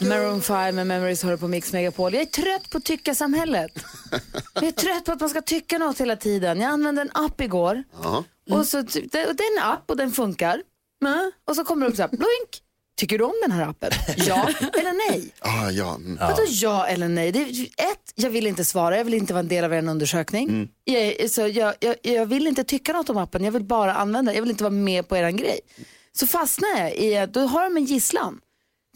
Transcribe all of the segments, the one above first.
Maroon 5 med Memories hör på Mix Megapol. Jag är trött på tycka-samhället. Jag är trött på att man ska tycka något hela tiden. Jag använde en app igår. Och så, det, det är en app och den funkar. Mm. Och så kommer det upp så här, blink. Tycker du om den här appen? Ja eller nej? Ah, ja. mm. Vadå ja eller nej? Det är, ett, jag vill inte svara, jag vill inte vara en del av er undersökning. Jag, så jag, jag, jag vill inte tycka något om appen, jag vill bara använda den. Jag vill inte vara med på er grej. Så fastnar jag i att då har de en gisslan.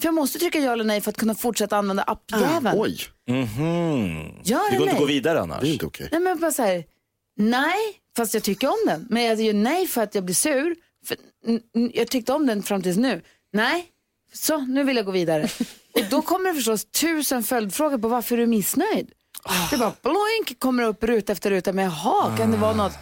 För jag måste trycka ja eller nej för att kunna fortsätta använda appjäveln. Oj, Mhm. Ja Det går inte att gå nej? vidare annars. det är inte okej. Nej men bara så här, nej, fast jag tycker om den. Men jag gör nej för att jag blir sur. För, n- n- jag tyckte om den fram tills nu. Nej, så nu vill jag gå vidare. Och då kommer det förstås tusen följdfrågor på varför du är missnöjd. Det bara bloink kommer upp ruta efter ruta. Men jaha, kan det vara något?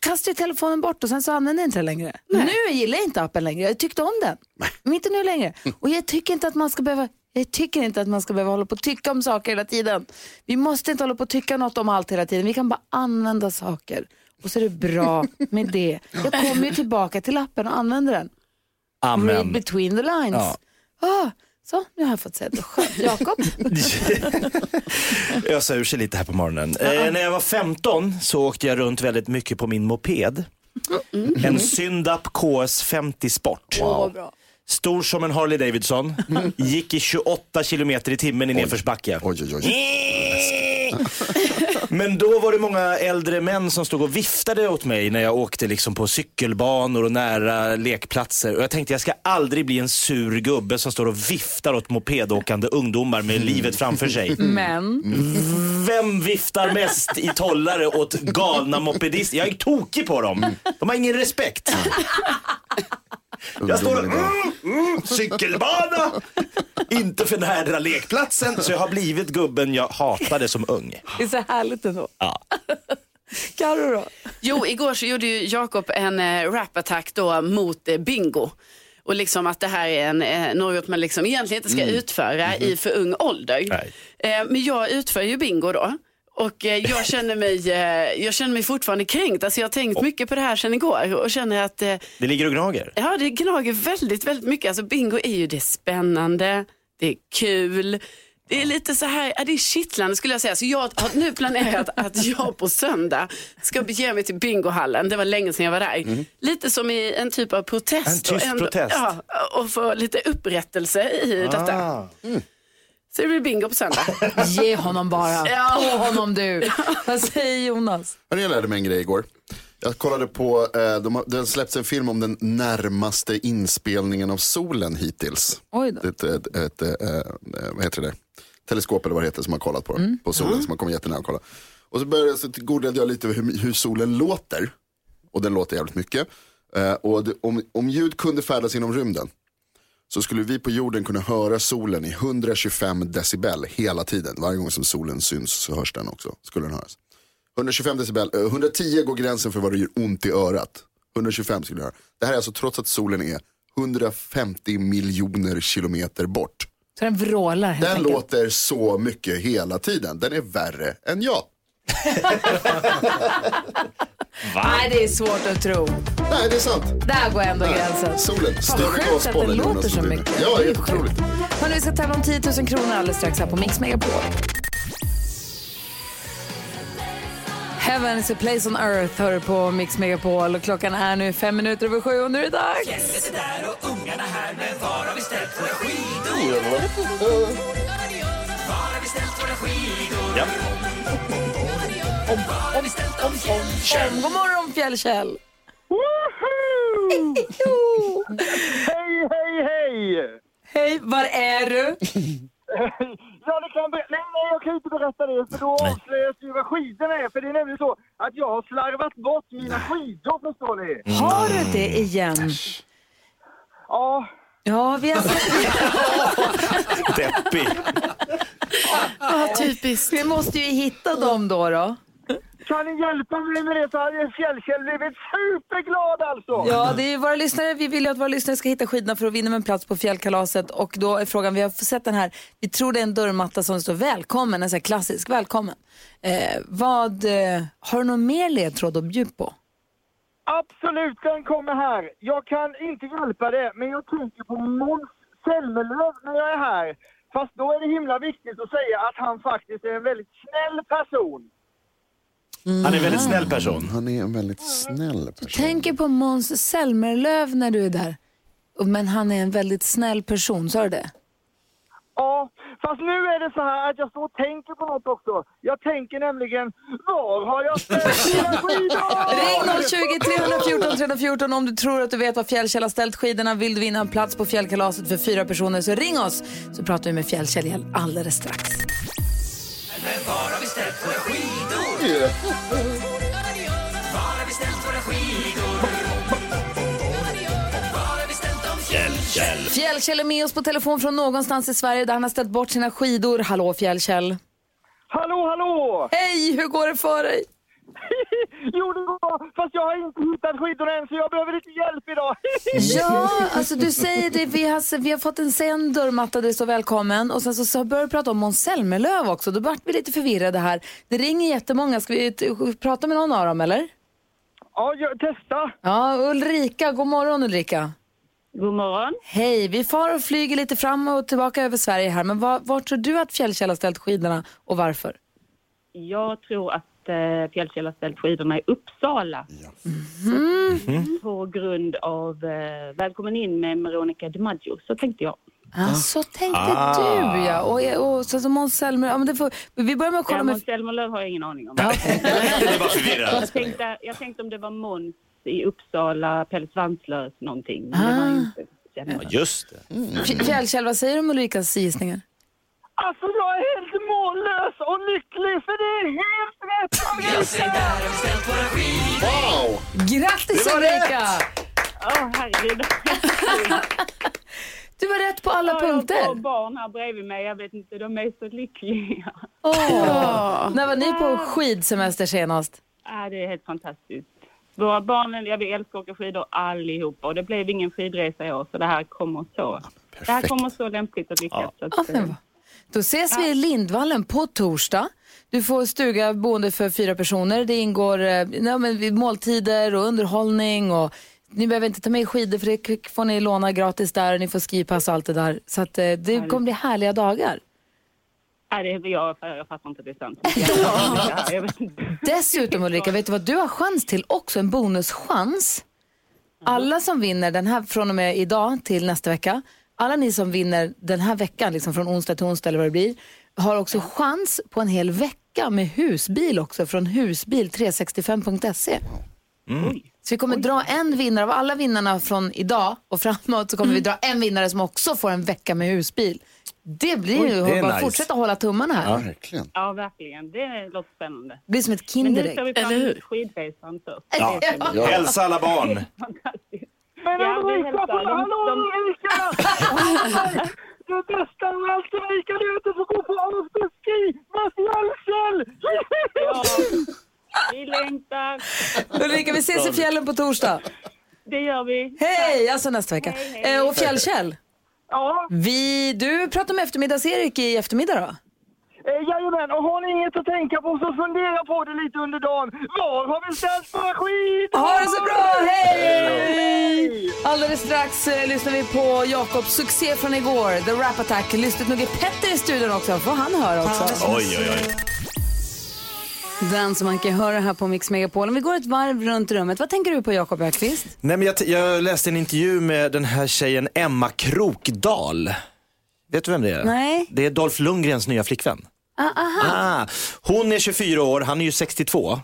Kastar jag telefonen bort och sen så använder jag inte den längre. Nu gillar jag inte appen längre. Jag tyckte om den. Men inte nu längre. Och jag tycker inte att man ska behöva jag tycker inte att man ska behöva hålla på och tycka om saker hela tiden. Vi måste inte hålla på och tycka något om allt hela tiden. Vi kan bara använda saker. Och så är det bra med det. Jag kommer ju tillbaka till appen och använder den. Read Amen. between the lines. Ja. Ah, så, nu har jag fått säga det. Skönt. Jakob? Ösa ur sig lite här på morgonen. Eh, när jag var 15 så åkte jag runt väldigt mycket på min moped. En Syndap KS50 Sport. Stor som en Harley Davidson. Gick i 28 kilometer i timmen i nedförsbacke. Oj, oj, oj. Men då var det många äldre män som stod och viftade åt mig när jag åkte liksom på cykelbanor och nära lekplatser. Och jag tänkte jag ska aldrig bli en sur gubbe som står och viftar åt mopedåkande ungdomar med livet framför sig. Men, Vem viftar mest i tollare åt galna mopedister? Jag är tokig på dem. De har ingen respekt. Jag står och, mm, mm, cykelbana, inte för nära lekplatsen. Så jag har blivit gubben jag hatade som ung. det är så härligt ändå. Ja. Carro då? Jo, igår så gjorde ju Jakob en eh, rapattack då mot eh, bingo. Och liksom att det här är en, eh, något man liksom egentligen inte ska utföra i för ung ålder. Nej. Eh, men jag utför ju bingo då. Och eh, jag, känner mig, eh, jag känner mig fortfarande kränkt. Alltså jag har tänkt mycket på det här sedan igår och känner att eh, Det ligger och gnager. Ja, det gnager väldigt, väldigt mycket. Alltså bingo är ju det spännande, det är kul. Det är lite så här, ja, det är kittlande skulle jag säga. Så jag har nu planerat att jag på söndag ska bege mig till bingohallen. Det var länge sedan jag var där. Lite som i en typ av protest. En tyst och ändå- protest. Ja, och få lite upprättelse i detta. Ah. Så det blir bingo på söndag. Ge honom bara. Ja. På honom du. Vad säger Jonas? Jag lärde mig en grej igår. Jag kollade på, eh, de har, det har släppts en film om den närmaste inspelningen av solen hittills. Oj då. Ett, ett, ett, eh, eh, vad heter det? Teleskop eller vad det heter som har kollat på, Mm. på solen. Som har kommit jättenära och kollat. Och så började jag så googlade jag lite hur, hur solen låter. Och den låter jävligt mycket. Eh, och det, om, om ljud kunde färdas inom rymden så skulle vi på jorden kunna höra solen i 125 decibel hela tiden. Varje gång som solen syns så hörs den också. Skulle den höras. 125 decibel, eh, 110 går gränsen för vad det gör ont i örat. 125 skulle det höra. Det här är alltså trots att solen är 150 miljoner kilometer bort. Så den vrålar helt Den enkelt. låter så mycket hela tiden. Den är värre än jag. Nej, det är svårt att tro. Nej, det är sant. Där går ändå gränsen. Solen, större sjukt att gasboll än låter så mycket. Ja, Det är helt otroligt. Hörrni, vi ska tävla om 10 000 kronor alldeles strax här på Mix Megapol. Heaven is a place on earth hör du på Mix Megapol och klockan är nu fem minuter över sju och nu är det dags. Ja. Om, god morgon Fjällkäll! Hej, hej, hej! Hej, var är du? Ja, det kan nej, nej, jag kan inte berätta det för då avslöjas ju vad skidorna är. För det är nämligen så att jag har slarvat bort mina skidor, förstår ni? Har du det igen? Ja, Ja, vi har Deppig. Ja, typiskt. Vi måste ju hitta dem då. då kan ni hjälpa mig med det så hade Fjällkäll blivit superglad alltså. Ja, det är våra lyssnare. Vi vill ju att våra lyssnare ska hitta skidorna för att vinna med en plats på fjällkalaset. Och då är frågan, vi har sett den här, vi tror det är en dörrmatta som står välkommen, en sån här klassisk välkommen. Eh, vad, eh, har du någon mer ledtråd att bjuda på? Absolut, den kommer här. Jag kan inte hjälpa det, men jag tänker på Måns Zelmerlöw när jag är här. Fast då är det himla viktigt att säga att han faktiskt är en väldigt snäll person. Han är en väldigt snäll person. Han är en väldigt snäll person. Tänker på Måns Zelmerlöw när du är där. Men han är en väldigt snäll person, sa du det? Ja, fast nu är det så här att jag står och tänker på något också. Jag tänker nämligen, var har jag ställt mina skidor? Ring 020 314 314 om du tror att du vet var Fjällkäll har ställt skidorna. Vill du vinna en plats på fjällkalaset för fyra personer så ring oss så pratar vi med Fjällkäll alldeles strax. Fjällkäll är med oss på telefon från någonstans i Sverige där han har ställt bort sina skidor. Hallå Fjällkäll. Hallå, hallå! Hej, hur går det för dig? jo, det går, fast jag har inte hittat skidorna än så jag behöver lite hjälp idag. Ja, alltså du säger det. Vi har, vi har fått en sen dörrmatta där det står välkommen och sen så, så börjar du prata om Måns Zelmerlöw också. Då vart vi lite förvirrade här. Det ringer jättemånga. Ska vi prata med någon av dem eller? ja, jag, testa. Ja, Ulrika. God morgon Ulrika. God morgon. Hej, vi far och flyger lite fram och tillbaka över Sverige här. Men var, var tror du att Fjällkäll har ställt skidorna och varför? Jag tror att eh, Fjällkäll har ställt skidorna i Uppsala. Mhm. Så, på grund av eh, Välkommen in med Veronica DiMaggio, så tänkte jag. Ah, så tänkte Ah. du ja. Och, och så, så Måns Zelmerlöw. Ja, men det får, vi börjar med att kolla Ja, med... Måns Zelmerlöw har jag ingen aning om. Det förvirrat. Jag tänkte, jag tänkte om det var Måns i Uppsala, Pelle Svanslös någonting. Men det var Ah. inte. Ja, just det. F- Fjällkäll, vad säger du om Ulrikas gissningar? Alltså jag är helt mållös och lycklig för det är helt rätt Ulrika! Wow! Grattis Det var! Ulrika! Åh, herregud. Du var rätt på alla Jag har punkter. barn här bredvid mig, jag vet inte, de är så lyckliga. Åh. När var ni på skidsemester senast? Ja, det är helt fantastiskt. Våra barn, ja, vi älskar att åka skidor allihopa och det blev ingen skidresa i år så det här kommer så. Det här kommer så lämpligt att lyckas. Så att, eh. Då ses vi i Lindvallen på torsdag. Du får stuga boende för fyra personer. Det ingår eh, nej, men, måltider och underhållning. Och ni behöver inte ta med skidor för det får ni låna gratis där. Ni får skipass och allt det där. Så att, eh, det kommer bli härliga dagar. nej, det, jag, jag fattar inte det är sant. Dessutom Ulrika, vet du vad du har chans till också? En bonuschans. Alla som vinner den här från och med idag till nästa vecka, alla ni som vinner den här veckan, liksom från onsdag till onsdag eller vad det blir, har också chans på en hel vecka med husbil också från husbil365.se. Så vi kommer dra en vinnare av alla vinnarna från idag och framåt så kommer vi dra en vinnare som också får en vecka med husbil. Det blir ju, det bara nice. fortsätta hålla tummarna här. Verkligen. Ja, verkligen. Det låter spännande. Det blir som ett Men nu Kinderägg. ska vi fram skidresan först. Ja. Bli Hälsa alla barn. Men Ja, Ulrika, hallå Ulrika! Det bästa av allt Ulrika, det är att du får gå på afterski med Fjällkäll! Ja, vi längtar. Ulrika, vi ses i fjällen på torsdag. Det gör vi. Hej! Alltså nästa vecka. Hej, hej. Eh, och Fjällkäll, Ja, vi, du pratar med eftermiddags-Erik i eftermiddag då? Eh, jajamän. Och har ni inget att tänka på så fundera på det lite under dagen. Var har vi ställt våra skidor? Ha det så bra, hej! Alldeles strax eh, lyssnar vi på Jakobs succé från igår, The Rap Attack. Lystigt nog är Petter i studion också, får han höra också. Oj, oj, oj. Den som man kan höra här på Mix Megapol. Om vi går ett varv runt rummet, vad tänker du på Jakob Ökvist? Nej, men jag, t- jag läste en intervju med den här tjejen Emma Krokdal. Vet du vem det är? Nej. Det är Dolph Lundgrens nya flickvän. Ah, hon är 24 år, han är ju 62.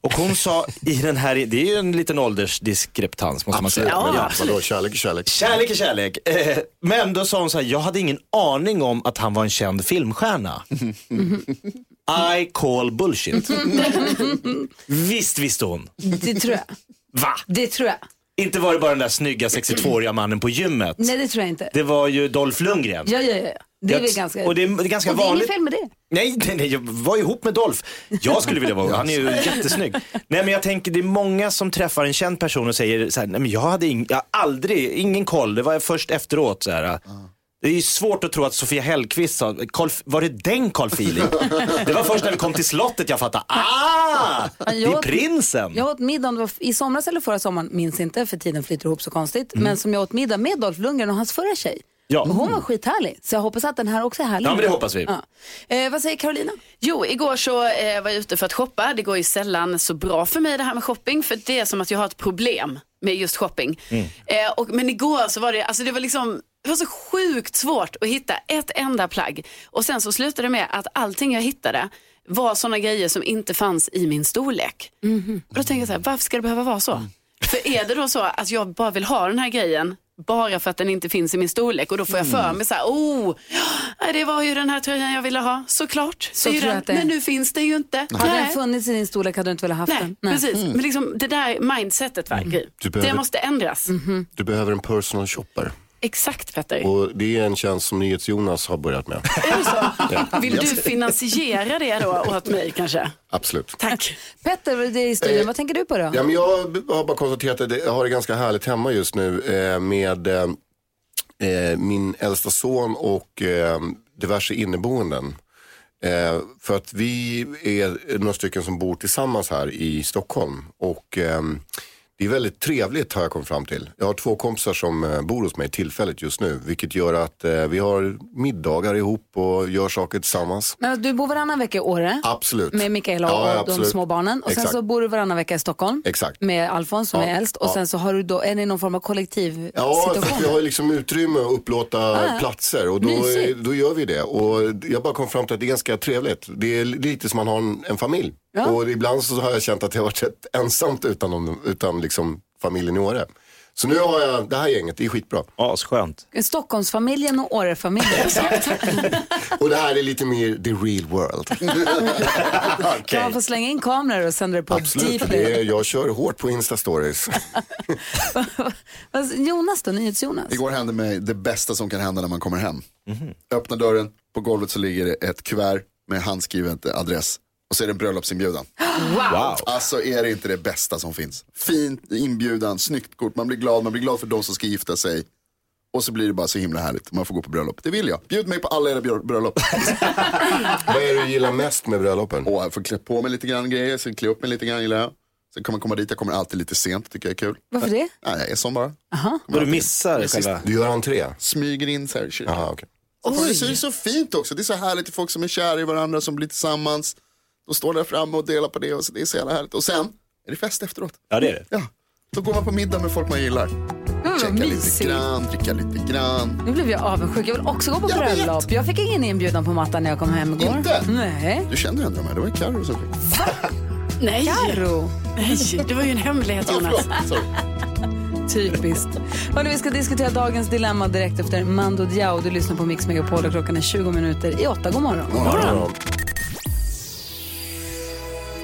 Och hon sa i den här, det är ju en liten åldersdiskreptans måste Absolut. man Men säga. ja. Vadå, kärlek är kärlek. Kärlek är kärlek. Eh, Men då sa hon så här, jag hade ingen aning om att han var en känd filmstjärna. I call bullshit. Visst visste hon. Det tror jag. Va? Det tror jag. Inte var det bara den där snygga 62-åriga mannen på gymmet. Nej, det tror jag inte. Det var ju Dolph Lundgren. Ja, ja, ja. Det är väl ganska... och det är, det är ganska och det är vanligt. inget fel med det. Nej, nej, nej, jag var ihop med Dolph. Jag skulle vilja vara Han är ju jättesnygg. Nej, men jag tänker det är många som träffar en känd person och säger så här, nej men jag hade ing, jag aldrig, ingen koll, det var först efteråt så här. Det är ju svårt att tro att Sofia Hellqvist sa, Carl, var det den Carl Philip? Det var först när vi kom till slottet jag fattade, ah, det är prinsen. Jag åt middag, det var i somras eller förra sommaren, minns inte för tiden flyter ihop så konstigt. Men som jag åt middag med Dolph Lundgren och hans förra tjej. Mm. Ja. Och hon var skithärlig, så jag hoppas att den här också är härlig. Ja, men det hoppas vi. Ja. Eh, vad säger Carolina? Jo, igår så eh, var jag ute för att shoppa. Det går ju sällan så bra för mig det här med shopping. För det är som att jag har ett problem med just shopping. Mm. Eh, och, men igår så var det, alltså det var liksom, det var så sjukt svårt att hitta ett enda plagg. Och sen så slutade det med att allting jag hittade var sådana grejer som inte fanns i min storlek. Och då tänker jag så här, varför ska det behöva vara så? För är det då så att jag bara vill ha den här grejen bara för att den inte finns i min storlek och då får jag för mig så här, oh, det var ju den här tröjan jag ville ha, såklart. Så jag den. att det är. Men nu finns den ju inte. Hade den Nej. funnits i din storlek hade du inte velat haft Nej, den. precis. Men liksom, det där mindsetet, va, behöver- det måste ändras. Du behöver en personal shopper. Exakt Petter. Och det är en tjänst som NyhetsJonas har börjat med. Är det så? Vill du finansiera det då åt mig kanske? Absolut. Tack. Petter, det är i studion. vad tänker du på då? Ja, men jag har bara konstaterat att jag har det ganska härligt hemma just nu eh, med eh, eh, min äldsta son och eh, diverse inneboenden. Eh, för att vi är några stycken som bor tillsammans här i Stockholm. Och det är väldigt trevligt har jag kommit fram till. Jag har två kompisar som eh, bor hos mig tillfälligt just nu. Vilket gör att eh, vi har middagar ihop och gör saker tillsammans. Men du bor varannan vecka i Åre Absolut. med Mikaela och Ja, de små barnen. Och sen Exakt. så bor du varannan vecka i Stockholm Exakt. med Alfons som Ja, är äldst. Och ja. sen så har du då, är ni någon form av kollektiv Ja, för situation? att vi har liksom utrymme att upplåta platser och då, Mysigt. då gör vi det. Och jag bara kom fram till att det är ganska trevligt. Det är lite som man har en, en familj. Ja. Och ibland så har jag känt att jag har varit rätt ensamt utan, dem, utan liksom familjen i Åre. Så nu har jag det här gänget, det är skitbra. Asskönt. Stockholmsfamiljen och Årefamiljen. Och det här är lite mer the real world. Kan man få slänga in kameror och sända det på Absolut, det är, jag kör hårt på Insta-stories. Jonas då, NyhetsJonas? Igår hände mig det bästa som kan hända när man kommer hem. Öppnar dörren, på golvet så ligger det ett kuvert med handskrivet adress. Och så är det en bröllopsinbjudan. Wow. Alltså är det inte det bästa som finns. Fint inbjudan, snyggt kort, man blir glad, man blir glad för de som ska gifta sig. Och så blir det bara så himla härligt, man får gå på bröllop. Det vill jag. Bjud mig på alla era brö- bröllop. Vad är det du gillar mest med bröllopen? Och jag får klä på mig lite grann grejer, sen klä upp mig lite grann gillar jag. Sen kan man komma dit, jag kommer alltid lite sent, tycker jag är kul. Varför det? Nej, jag är sån bara. Och du missar själva... Du gör entré? Smyger in så här. Aha, okej. Och det är så fint också. Det är så härligt till folk som är kära i varandra, som blir tillsammans. De står där framme och delar på det och så det är så jävla härligt. Och sen är det fest efteråt. Ja, det är det. Ja, då går man på middag med folk man gillar. Mm, Checka vad lite mysigt. grann, dricka lite grann. Nu blev jag avundsjuk. Jag vill också gå på Jag vet. bröllop. Jag fick ingen inbjudan på mattan när jag kom hem igår. Inte? Nej. Du kände ändå mig, det var ju Carro som fick. Nej. Karo. Nej, det var ju en hemlighet Ja, Jonas. förlåt. Sorry. Typiskt. Hörrni, vi ska diskutera dagens dilemma direkt efter Mando Diao. Du lyssnar på Mix Megapol och klockan är 20 minuter i åtta. God morgon. Ja.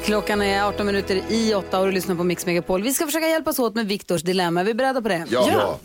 Klockan är 18 minuter i åtta och du lyssnar på Mix Megapol. Vi ska försöka hjälpas åt med Viktors dilemma. Är vi beredda på det? Ja. ja.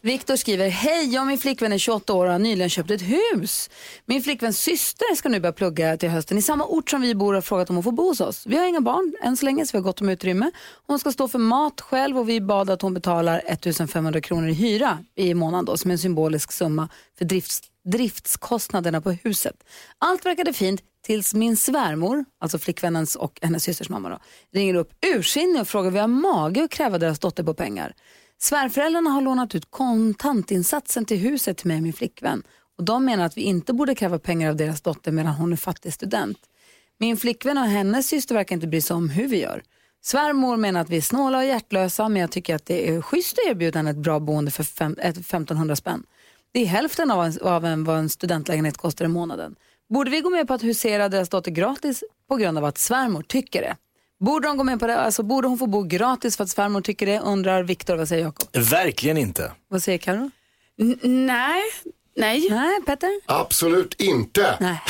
Viktor skriver, hej, jag och min flickvän är 28 år och har nyligen köpt ett hus. Min flickväns syster ska nu börja plugga till hösten i samma ort som vi bor och har frågat om hon får bo hos oss. Vi har inga barn än så länge så vi har gott om utrymme. Hon ska stå för mat själv och vi bad att hon betalar 1500 kronor i hyra i månaden då, som en symbolisk summa för drifts, driftskostnaderna på huset. Allt verkade fint tills min svärmor, alltså flickvännens och hennes systers mamma då, ringer upp ursinnig och frågar om vi har mage att kräva deras dotter på pengar. Svärföräldrarna har lånat ut kontantinsatsen till huset till mig och min flickvän. Och de menar att vi inte borde kräva pengar av deras dotter medan hon är fattig student. Min flickvän och hennes syster verkar inte bry sig om hur vi gör. Svärmor menar att vi är snåla och hjärtlösa men jag tycker att det är schysst att erbjuda henne ett bra boende för fem, ett 1500 spänn. Det är hälften av, en, av en, vad en studentlägenhet kostar i månaden. Borde vi gå med på att husera deras dotter gratis på grund av att svärmor tycker det? Borde, de gå med på det? Alltså, borde hon få bo gratis för att svärmor tycker det? Undrar Viktor. Vad säger Jakob? Verkligen inte. Vad säger Karo? N- nej, nej. Nej, Petter? Absolut inte. Nej.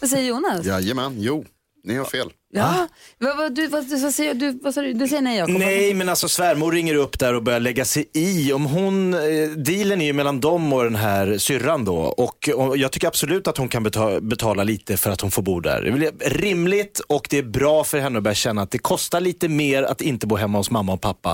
Vad säger Jonas? Jajamän, jo, ni har fel. Ja. Vad, vad, du, vad, vad säger du? Vad sa du? Du säger nej Jakob? Nej, men alltså svärmor ringer upp där och börjar lägga sig i. Om hon, eh, dealen är ju mellan dem och den här syrran då. Och, och jag tycker absolut att hon kan betala, betala lite för att hon får bo där. Det är rimligt och det är bra för henne att börja känna att det kostar lite mer att inte bo hemma hos mamma och pappa.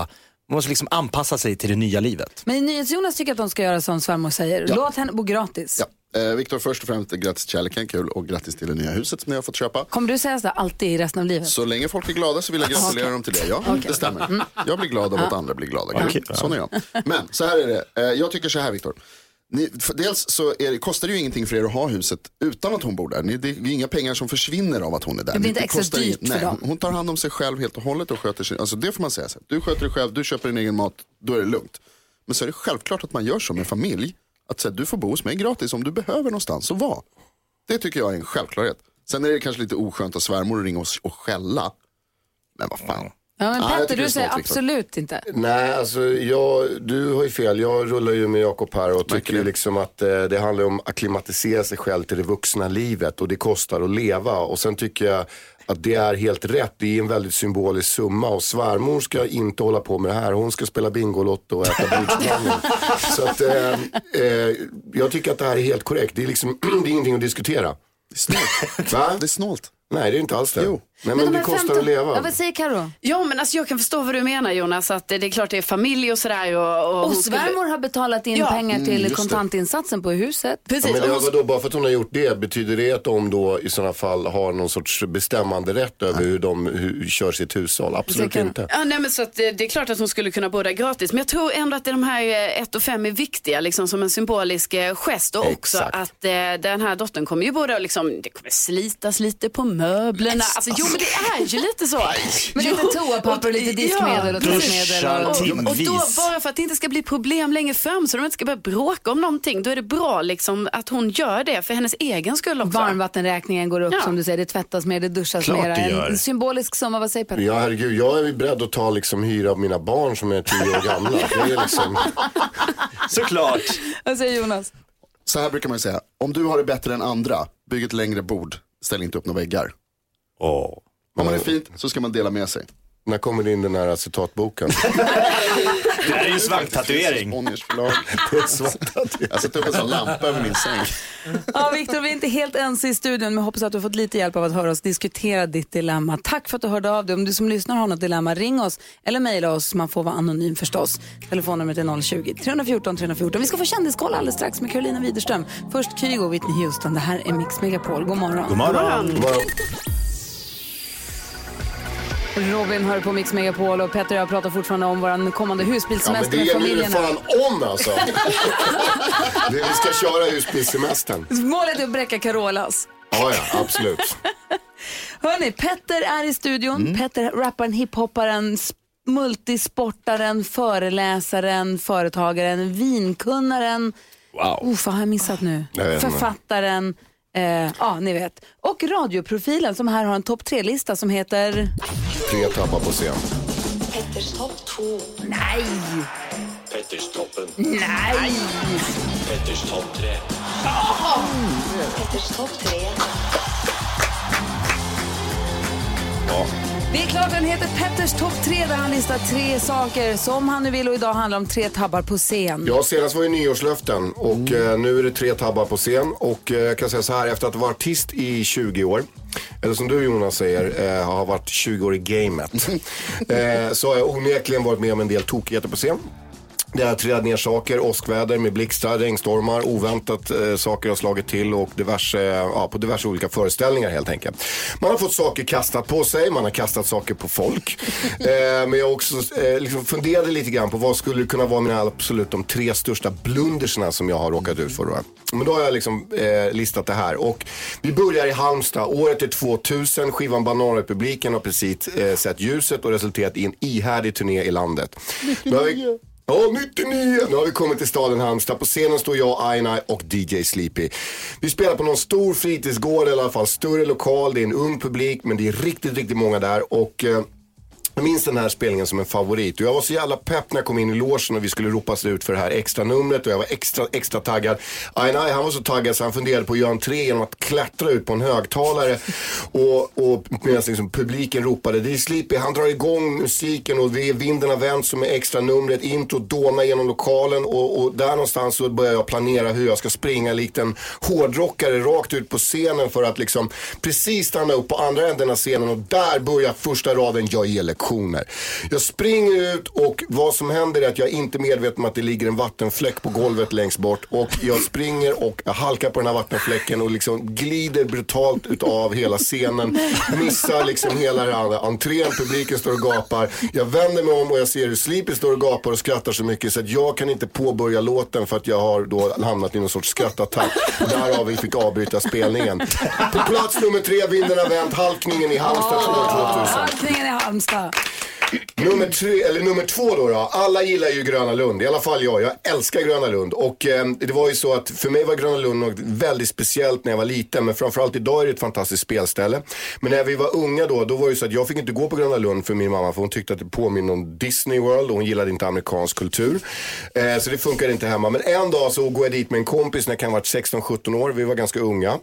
Man måste liksom anpassa sig till det nya livet. Men NyhetsJonas tycker att de ska göra som svärmor säger. Låt henne bo gratis. Ja. Eh, Viktor, först och främst grattis till kärleken, kul och grattis till det nya huset som ni har fått köpa. Kommer du säga så alltid i resten av livet? Så länge folk är glada så vill jag gratulera dem till det. Ja, det stämmer. Jag blir glad av att andra blir glada. Okej. Sån är jag. Men så här är det. Eh, Jag tycker så här Viktor. Ni, för dels så det, kostar det ju ingenting för er att ha huset utan att hon bor där. Ni, det är inga pengar som försvinner av att hon är där. Det blir inte extra dyrt för nej, dem. Hon tar hand om sig själv helt och hållet och sköter sig. Alltså det får man säga. Så. Du sköter dig själv, du köper din egen mat, då är det lugnt. Men så är det självklart att man gör så med familj. Att säga, du får bo hos mig gratis om du behöver någonstans att vara. Det tycker jag är en självklarhet. Sen är det kanske lite oskönt att svärmor ringer oss och skälla. Men vad fan. Ja, men Petter, du säger absolut inte. Nej, alltså jag, du har ju fel. Jag rullar ju med Jakob här och tycker ju liksom att eh, det handlar om att akklimatisera sig själv till det vuxna livet och det kostar att leva. Och sen tycker jag att det är helt rätt. Det är en väldigt symbolisk summa och svärmor ska inte hålla på med det här. Hon ska spela Bingolotto och äta bordsblandning. Så att eh, eh, jag tycker att det här är helt korrekt. Det är liksom, det är ingenting att diskutera. Det är snålt. Va? Det är snålt. Nej, det är inte alls det. Jo. Nej, men, de det kostar 15 att leva. Ja, vad säger Karo? Ja men alltså jag kan förstå vad du menar Jonas, att det är klart det är familj och sådär. Och, och Och hon skulle- svärmor har betalat in Ja. pengar till Mm, det. kontantinsatsen på huset. Precis, Ja, men hon- vadå, bara för att hon har gjort det, betyder det att de då i sådana fall har någon sorts bestämmande rätt över hur de hur, kör sitt hushåll? Absolut kan- inte. Ja, nej, men så att det, det är klart att hon skulle kunna bo där gratis. Men jag tror ändå att de här 1 och 5 är viktiga liksom, som en symbolisk eh, gest. Och också att eh, den här dottern kommer ju både att liksom, det kommer slitas lite på möblerna. Alltså, men det är ju lite så. Men lite toapapper och lite diskmedel och tvättmedel. Och... Och, och då, bara för att det inte ska bli problem längre fram så de inte ska börja bråka om någonting, då är det bra liksom, att hon gör det för hennes egen skull också. Varmvattenräkningen går upp Ja. som du säger, det tvättas mer, det duschas Klart mer. det gör. En symbolisk summa, vad säger Petter? Ja, herregud, jag är beredd att ta liksom hyra av mina barn som är tio år gamla. Det är liksom, Såklart. Vad säger Jonas? Så här brukar man ju säga, om du har det bättre än andra, bygg ett längre bord, ställ inte upp några väggar. Åh. Har man det fint så ska man dela med sig. när kommer det in den här citatboken? Det här är ju svanktatuering. Bonniers förlag. Jag sätter upp en sån lampa över min säng. Ja, Viktor, vi är inte helt ense i studion, men hoppas att du har fått lite hjälp av att höra oss diskutera ditt dilemma. Tack för att du hörde av dig. Om du som lyssnar har något dilemma, ring oss eller mejla oss. Man får vara anonym förstås. Telefonnumret är 020-314 314. Vi ska få kändiskoll alldeles strax med Carolina Widerström. Först Kygo och Whitney Houston. Det här är Mix Megapol. God morgon. God morgon. Robin hör på Mix Megapol och Petter och jag pratar fortfarande om vår kommande Ja, husbilssemester det med gäller ju familjerna. fan om alltså. Det- Vi ska köra husbilsemestern. Målet är att bräcka Carolas. Ja, ja, absolut. Hörni, Petter är i studion. Petter, rapparen, hiphopparen, multisportaren, föreläsaren, företagaren, vinkunnaren. Wow. Oh, vad har jag missat nu? Jag vet inte. Eh, ja, ni vet. Och radioprofilen som här har en topp tre-lista som heter... Tre tappar på scen. Petters topp 2. Nej! Petterstoppen. Nej! Petters topp 3. Petters topp 3. Det är klart den heter Petters topp tre där han listar tre saker som han nu vill och idag handlar om tre tabbar på scen. Ja, senast var ju nyårslöften och eh, nu är det tre tabbar på scen. Och eh, jag kan säga så här, efter att ha varit artist i 20 år, eller som du Jonas säger, eh, har varit 20 år i gamet. eh, så har jag onekligen varit med om en del tokigheter på scen. Det har trillat ner saker, åskväder med blixtar, regnstormar, oväntat eh, saker har slagit till och diverse, ja, på diverse olika föreställningar helt enkelt. Man har fått saker kastat på sig, man har kastat saker på folk. eh, men jag också eh, liksom funderade lite grann på vad skulle kunna vara mina absolut de tre största blundersna som jag har råkat ut för. Då. Men då har jag liksom eh, listat det här och vi börjar i Halmstad, året är 2000, skivan Bananrepubliken har precis eh, sett ljuset och resulterat i en ihärdig turné i landet. Ja, 99! Nu har vi kommit till staden Halmstad. På scenen står jag, Aina och DJ Sleepy. Vi spelar på någon stor fritidsgård, eller i alla fall större lokal. Det är en ung publik, men det är riktigt, riktigt många där. Och... Eh, jag minns den här spelningen som en favorit och jag var så jävla pepp när jag kom in i logen och vi skulle ropas ut för det här extra numret och jag var extra, extra taggad. Ainai han var så taggad så han funderade på att göra entré genom att klättra ut på en högtalare och, och medan liksom publiken ropade det är Sleepy, han drar igång musiken och vinden har vänt som är extra numret, intro dånar genom lokalen och, och där någonstans så börjar jag planera hur jag ska springa likt en hårdrockare rakt ut på scenen för att liksom precis stanna upp på andra änden av scenen och där börjar första raden, jag ger lektioner. Jag springer ut och vad som händer är att jag är inte medveten om att det ligger en vattenfläck på golvet längst bort och jag springer och jag halkar på den här vattenfläcken och liksom glider brutalt utav hela scenen. Missar liksom hela den här entrén, publiken står och gapar. Jag vänder mig om och jag ser hur Sleepy står och gapar och skrattar så mycket så att jag kan inte påbörja låten för att jag har då hamnat i någon sorts skrattattack. Därav vi fick avbryta spelningen. På plats nummer tre, vinden har vänt, halkningen i Halmstad år 2000. Halkningen i Halmstad. Nummer, tre, eller nummer två då, då. Alla gillar ju Gröna Lund. I alla fall jag. Jag älskar Gröna Lund. Och eh, det var ju så att för mig var Gröna Lund något väldigt speciellt när jag var liten. Men framförallt idag är det ett fantastiskt spelställe. Men när vi var unga då, då var det ju så att jag fick inte gå på Gröna Lund för min mamma. För hon tyckte att det påminner om Disney World och hon gillade inte amerikansk kultur. Eh, så det funkade inte hemma. Men en dag så går jag dit med en kompis när jag kan ha varit 16-17 år. Vi var ganska unga.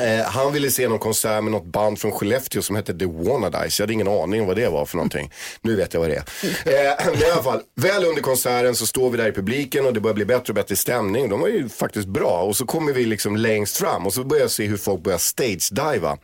Eh, han ville se någon konsert med något band från Skellefteå som hette The Wannadies. Jag hade ingen aning om vad det var för någonting. Nu vet jag vad det är. Eh, men i alla fall, väl under konserten så står vi där i publiken och det börjar bli bättre och bättre stämning. De var ju faktiskt bra. Och så kommer vi liksom längst fram och så börjar jag se hur folk börjar stage-diva.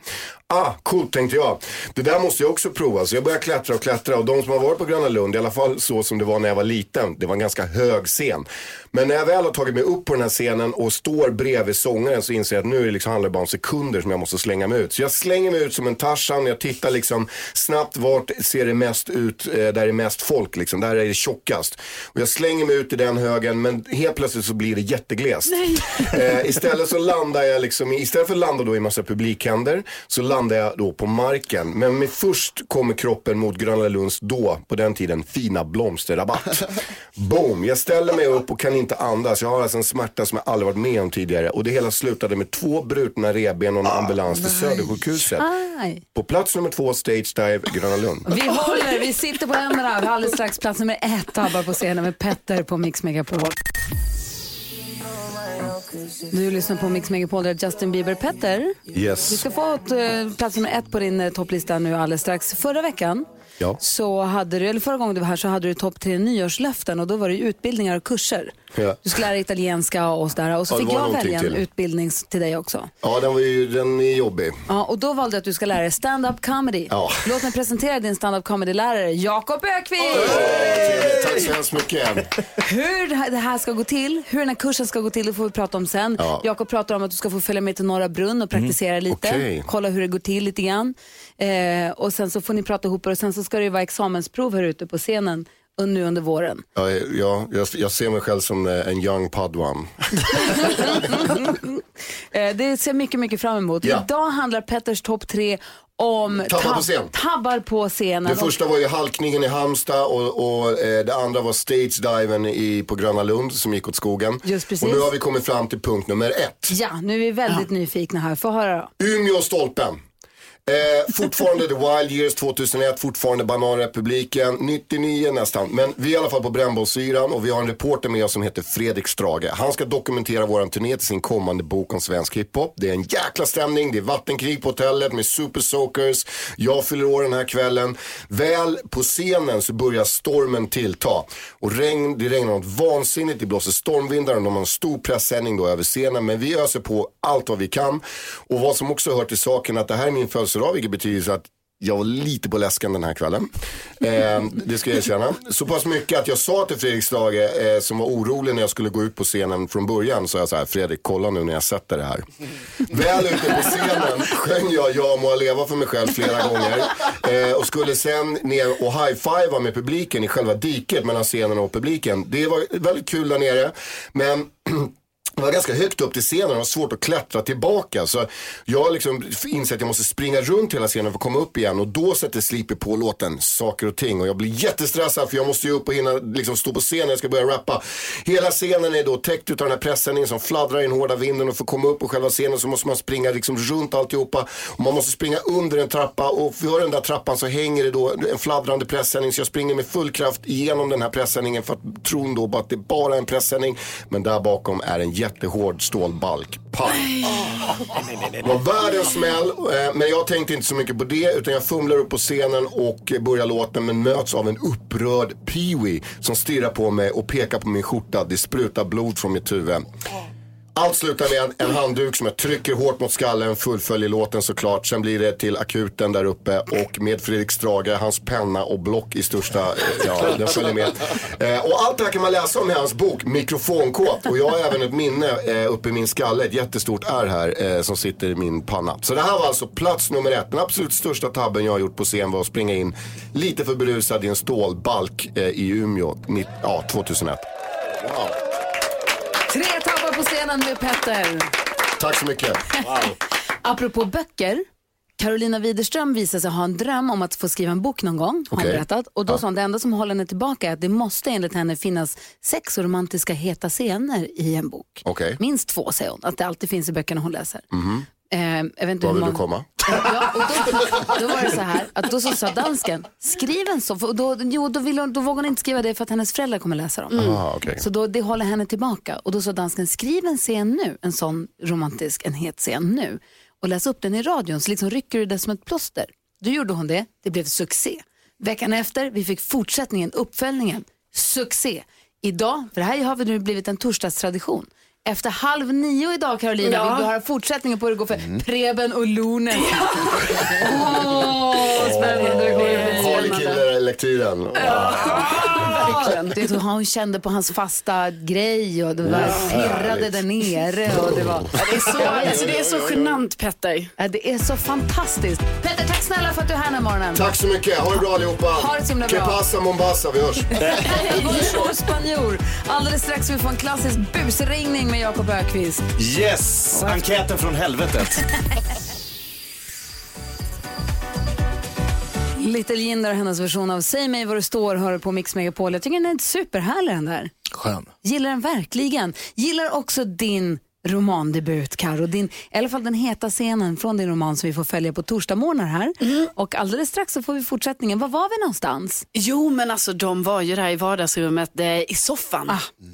Ah, coolt tänkte jag. Det där måste jag också prova. Så jag började klättra och klättra. Och de som har varit på Gröna Lund, i alla fall så som det var när jag var liten. Det var en ganska hög scen. Men när jag väl har tagit mig upp på den här scenen och står bredvid sångaren så inser jag att nu är det liksom, handlar det bara om sekunder som jag måste slänga mig ut. Så jag slänger mig ut som en Tarzan. Jag tittar liksom snabbt vart ser det mest ut, eh, där det är mest folk liksom. Där är det tjockast. Och jag slänger mig ut i den högen men helt plötsligt så blir det jätteglest. Eh, istället så landar jag liksom, istället för att landa då i massa publikhänder så landar jag då på marken. Men med först kommer kroppen mot Gröna Lunds då, på den tiden, fina blomsterrabatt. Boom, jag ställer mig upp och kan inte andas. Jag har alltså en smärta som jag aldrig varit med om tidigare. Och det hela slutade med två brutna revben och en ambulans till Södersjukhuset. Aj. På plats nummer två, Stage Dive, Gröna Lund. Vi håller, vi sitter på händerna. Vi har alldeles strax plats nummer ett tabbar på scenen med Petter på Mix Megapol. Du lyssnar på Mix Megapol där Justin Bieber. Petter, Yes. du ska få ett, eh, plats nummer ett på din eh, topplista nu alldeles strax. Förra veckan Ja. så hade du, eller förra gången du var här så hade du topp tre nyårslöften och då var det utbildningar och kurser. Ja. Du skulle lära italienska och sådär och så Ja, fick jag välja en till. utbildning till dig också. Ja, den, var ju, den är jobbig. Ja, och då valde jag att du ska lära dig stand-up comedy. Ja. Låt mig presentera din stand-up comedy-lärare, Jakob Ökvist! Trevligt, Tack så hemskt mycket. Hur det här- ska gå till, hur den här kursen ska gå till, det får vi prata om sen. Ja. Jakob pratar om att du ska få följa med till Norra Brunn och praktisera lite. Okej. Kolla hur det går till lite grann. Eh, och sen så får ni prata ihop er och sen så ska det ju vara examensprov här ute på scenen nu under våren. Ja, ja, jag, jag ser mig själv som eh, en young padwan. Eh, det ser jag mycket, mycket fram emot. Ja. Idag handlar Petters topp tre om Tabbar på scen. tabbar på scenen. Det första var ju halkningen i Halmstad och, och eh, det andra var stage-diven i, på Gröna Lund som gick åt skogen. Just precis. Och nu har vi kommit fram till punkt nummer ett. Ja, nu är vi väldigt nyfikna här. Få höra då. Umeå stolpen. Eh, fortfarande The Wild Years 2001, fortfarande Bananrepubliken, 99 nästan. Men vi är i alla fall på brännbollsyran och vi har en reporter med oss som heter Fredrik Strage. Han ska dokumentera våran turné till sin kommande bok om svensk hiphop. Det är en jäkla stämning, det är vattenkrig på hotellet med Super Soakers. Jag fyller år den här kvällen. Väl på scenen så börjar stormen tillta. Och regn, det regnar något vansinnigt, det blåser stormvindar och de har en stor pressändning då över scenen. Men vi öser på allt vad vi kan. Och vad som också hör till saken att det här är min födelsedag, vilket betyder så att jag var lite på läskan den här kvällen. Eh, det ska jag erkänna. Så pass mycket att jag sa till Fredrik Strage, eh, som var orolig när jag skulle gå ut på scenen från början, sa jag så här, Fredrik kolla nu när jag sätter det här. Väl ute på scenen sjöng jag Jag må leva för mig själv flera gånger. Eh, och skulle sen ner och high-fivea med publiken i själva diket mellan scenen och publiken. Det var väldigt kul där nere. Men det var ganska högt upp till scenen och det var svårt att klättra tillbaka. Så jag liksom inser att jag måste springa runt hela scenen för att komma upp igen. Och då sätter Sleepy på låten Saker och ting. Och jag blir jättestressad för jag måste ju upp och hinna liksom stå på scenen jag ska börja rappa. Hela scenen är då täckt utav den här pressändningen som fladdrar i den hårda vinden. Och för att komma upp på själva scenen så måste man springa liksom runt alltihopa. Och man måste springa under en trappa. Och för den där trappan så hänger det då en fladdrande pressändning. Så jag springer med full kraft igenom den här pressändningen för att tron då på att det bara är en pressändning. Men där bakom är en jättehård stålbalk. Pang! Det var världens smäll, eh, men jag tänkte inte så mycket på det utan jag fumlar upp på scenen och börjar låten men möts av en upprörd Pee-Wee som stirrar på mig och pekar på min skjorta. Det sprutar blod från mitt huvud. Allt slutar med en, en handduk som jag trycker hårt mot skallen, fullföljer låten såklart. Sen blir det till akuten där uppe och med Fredrik Strage, hans penna och block i största, eh, ja den följer med. Eh, och allt det här kan man läsa om i hans bok Mikrofonkåt. Och jag har även ett minne eh, uppe i min skalle, ett jättestort R här eh, som sitter i min panna. Så det här var alltså plats nummer ett. Den absolut största tabben jag har gjort på scen var att springa in lite för berusad i en stålbalk eh, i Umeå, ja, 2001. Wow på scenen med Petter. Tack så mycket. Apropå böcker. Carolina Widerström visade sig ha en dröm om att få skriva en bok någon gång, har hon berättat. Och då sa hon det enda som håller henne tillbaka är att det måste enligt henne finnas sex och romantiska heta scener i en bok. Okej. Minst två säger hon, att det alltid finns i böckerna hon läser. Eh, jag vet Var vill du många- komma? Ja, och då, då var det så här, att då så sa dansken, skriv en sån, för då, jo, då, vill hon, då vågar hon inte skriva det för att hennes föräldrar kommer läsa dem. Ah, okej. Så då, det håller henne tillbaka. Och då sa dansken, skriv en scen nu, en sån romantisk, en het scen nu. Och läs upp den i radion, så liksom rycker du det som ett plåster. Då gjorde hon det, det blev succé. Veckan efter, vi fick fortsättningen, uppföljningen, succé. Idag, för det här har vi nu blivit en torsdagstradition. Efter halv nio idag Carolina Ja. vill vi höra fortsättningen på hur det går för Preben och Lonen. Åh, spännande det går det bli. Harlekin-lektyren. Verkligen. Det var, hon kände på hans fasta grej och det var pirrade där nere. Och det, var, Det är så, alltså, det är så genant Petter. Ja, det är så fantastiskt. Petter, tack snälla för att du är här den här morgonen. Tack så mycket, ha det bra allihopa. Ha det så himla Que bra. pasa Mombasa, vi hörs. Bonjour spanjor. Alldeles strax vi få en klassisk busringning med Jakob Ökvist. Yes! Enkäten från helvetet. Little Jinder och hennes version av Säg mig var du står hör på Mix Megapol. Jag tycker den är superhärlig den där. Skön. Gillar den verkligen. Gillar också din romandebut, Karo. Din, I alla fall den heta scenen från din roman som vi får följa på torsdagsmorgnar här. Och alldeles strax så får vi fortsättningen. Var var vi någonstans? Jo men alltså de var ju där i vardagsrummet eh, i soffan.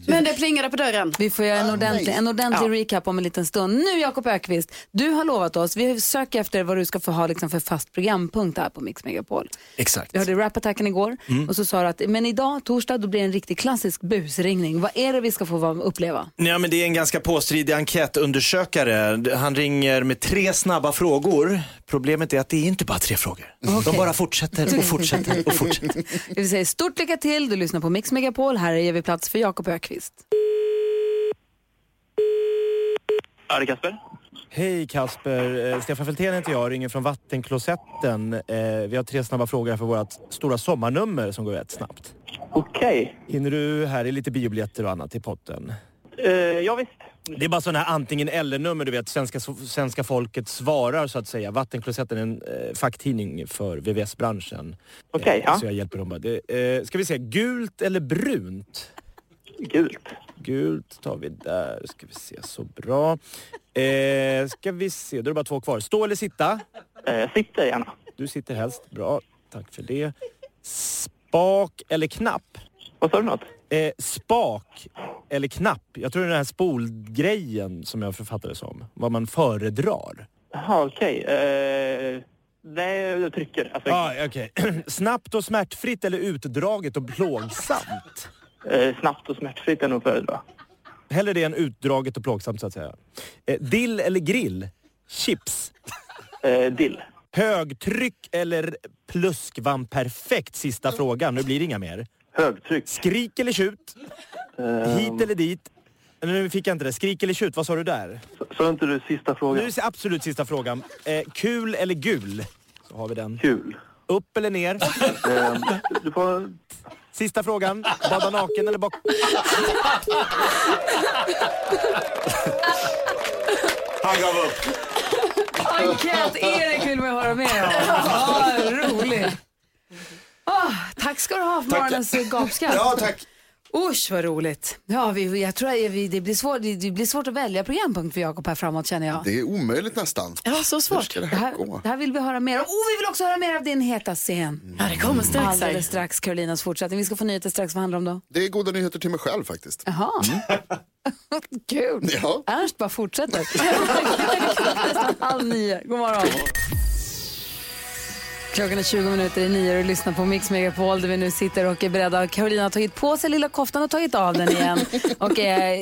Men det plingade på dörren. Vi får göra en ordentlig, en ordentlig recap om en liten stund. Nu Jakob Ökvist, du har lovat oss, vi söker efter vad du ska få ha liksom för fast programpunkt här på Mix Megapol. Exakt. Vi hörde rapattacken igår och så sa du att men idag, torsdag, då blir det en riktig klassisk busringning. Vad är det vi ska få uppleva? Ja, men det är en ganska påstridig enkätundersökare. Han ringer med tre snabba frågor. Problemet är att det är inte bara tre frågor. De bara fortsätter och fortsätter och fortsätter. Vi säger stort lycka till, du lyssnar på Mix Megapol. Här ger vi plats för Jakob Ökvist. Ja, det är Kasper. Hej Kasper, Eh, Stefan Feltén heter jag, ringer från Vattenklosetten. Eh, Vi har tre snabba frågor här för vårt stora sommarnummer som går rätt snabbt. Okej. Hinner du här är lite biobiljetter och annat i potten? Eh, ja, visst. Det är bara sådana här antingen eller-nummer, du vet. Svenska, svenska folket svarar så att säga. Vattenklosetten är en eh, facktidning för VVS-branschen. Okej, Eh, ja. Så jag hjälper dem bara. Det, eh, ska vi se, gult eller brunt? Gult. Gult tar vi där. Ska vi se, så bra. Eh, ska vi se, då är det bara två kvar. Stå eller sitta? Eh, sitter gärna. Du sitter helst. Bra, tack för det. Spak eller knapp? Vad sa du något? Eh, spak eller knapp? Jag tror det är den här spolgrejen som jag författade som. Vad man föredrar. Jaha, okej. Eh, nej, jag trycker. Alltså, Ah, okej. Snabbt och smärtfritt eller utdraget och plågsamt? eh, snabbt och smärtfritt är nog föredra. Hellre det än utdraget och plågsamt så att säga. Eh, dill eller grill? Chips? Eh, dill. Högtryck eller pluskvamperfekt? Sista frågan. Nu blir det inga mer. Högtryck. Skrik eller tjut? Eh, Hit eller dit? Nu fick jag inte det. Skrik eller tjut, vad sa du där? Sa inte du sista Nu frågan? är det absolut sista frågan. Eh, kul eller gul? Så har vi den. Kul. Upp eller ner? Eh, du får Sista frågan. Bada naken eller bak... Han gav upp. Enkät-Erik vill vi höra mer om. Tack ska du ha för morgonens gapskratt. Ja, tack. Usch vad roligt. Ja, vi, jag tror att vi, det, blir svårt, det blir svårt att välja programpunkt för Jakob här framåt känner jag. Det är omöjligt nästan. Ja, så Hur svårt. ska det Det här här, gå? det här vill vi höra mer om. Oh, vi vill också höra mer av din heta scen. Ja, det kommer strax här. Alldeles strax Carolinas fortsättning. Vi ska få nyheter strax. Vad handlar det om då? Det är goda nyheter till mig själv faktiskt. Jaha. Kul. Ja. Ernst bara fortsätter. Nästan halv nio. God morgon. Klockan är 20 minuter i nio och lyssnar på Mix Megapol där vi nu sitter och är beredda. Carolina har tagit på sig lilla koftan och tagit av den igen. Och, eh,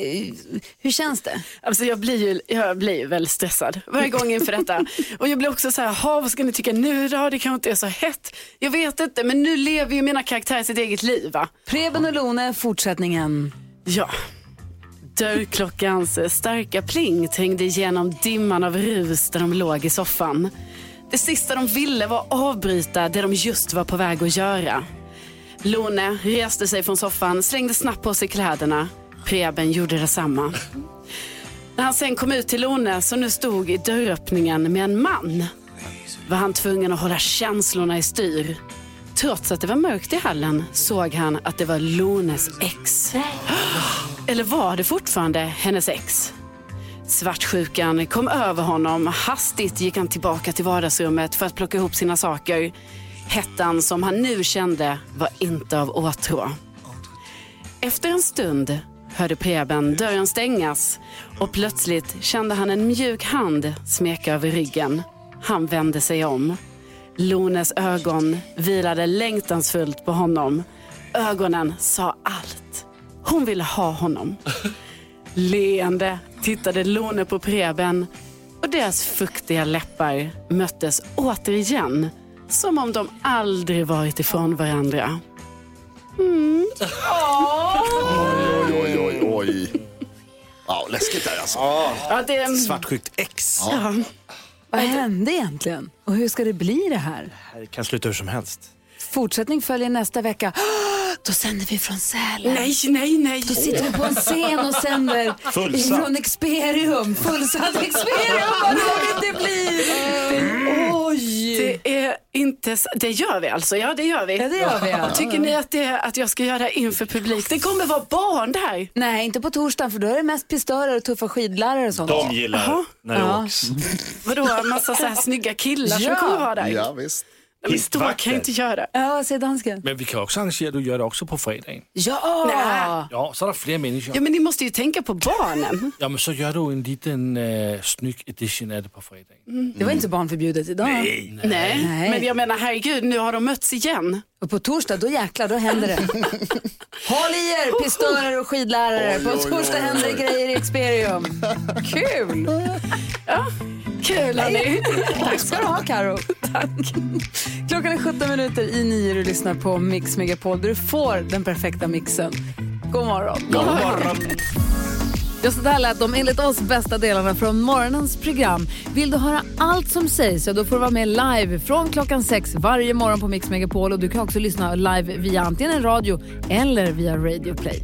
hur känns det? Alltså jag blir ju jag blir ju väldigt stressad varje gång inför detta. Och jag blir också så här, "Ha, vad ska ni tycka nu då? Det kanske inte är så hett. Jag vet inte, men nu lever ju mina karaktärer sitt eget liv va? Preben och Lone, fortsättningen. Ja. Dörrklockans starka pling trängde igenom dimman av rus där de låg i soffan. Det sista de ville var att avbryta det de just var på väg att göra. Lone reste sig från soffan, slängde snabbt på sig kläderna. Preben gjorde detsamma. När han sen kom ut till Lone som nu stod i dörröppningen med en man var han tvungen att hålla känslorna i styr. Trots att det var mörkt i hallen såg han att det var Lones ex. Eller var det fortfarande hennes ex? Svartsjukan kom över honom. Hastigt gick han tillbaka till vardagsrummet för att plocka ihop sina saker. Hettan som han nu kände var inte av åtrå. Efter en stund hörde Preben dörren stängas och plötsligt kände han en mjuk hand smeka över ryggen. Han vände sig om. Lones ögon vilade längtansfullt på honom. Ögonen sa allt. Hon ville ha honom. Leende tittade Lone på Preben och deras fuktiga läppar möttes återigen som om de aldrig varit ifrån varandra. Oj, oj, oj, oj. Ja, läskigt där alltså. Ja, det, Svartsjukt ex. ja. Vad hände egentligen? Och hur ska det bli det här? Det kan sluta hur som helst. Fortsättning följer nästa vecka. Då sänder vi från Sälen. Nej, nej, nej. Då sitter vi på en scen och sänder Fullsatt. från Experium. Fullsatt Experium, vad roligt det blir! Oj! Det är inte Det gör vi alltså, ja det gör vi. Ja, det gör vi, ja. Tycker ni att, det, att jag ska göra inför publik? Det kommer vara barn där. Nej, inte på torsdagen för då är det mest pistörer och tuffa skidlärare och sånt. De gillar Jaha. när det Ja. åks. Vadå, massa så här snygga killar Ja. som kommer vara där? Ja, visst. Men så kan jag inte göra. Ja, säger dansken. Men vi kan också arrangera att du gör det också på fredagen. Ja! Ja, så är det fler människor. Ja men ni måste ju tänka på barnen. Ja, men så gör du en liten uh, snygg edition av det på fredagen. Det var inte barnförbjudet idag. Nej. Nej. men jag menar herregud, nu har de mötts igen. Och på torsdag, då jäklar, då händer det. Håll i er, pistörer och skidlärare. Oj, På oj, oj, torsdag oj. händer det grejer i Experium. Kul! Kul hörni. Tack ska du ha, Karo. Tack. Klockan är 17 minuter i nio och du lyssnar på Mix Megapol där du får den perfekta mixen. God morgon. God morgon. Ja, så där lät de enligt oss bästa delarna från morgonens program. Vill du höra allt som sägs så då får du vara med live från klockan sex varje morgon på Mix Megapol och du kan också lyssna live via antingen en radio eller via Radio Play.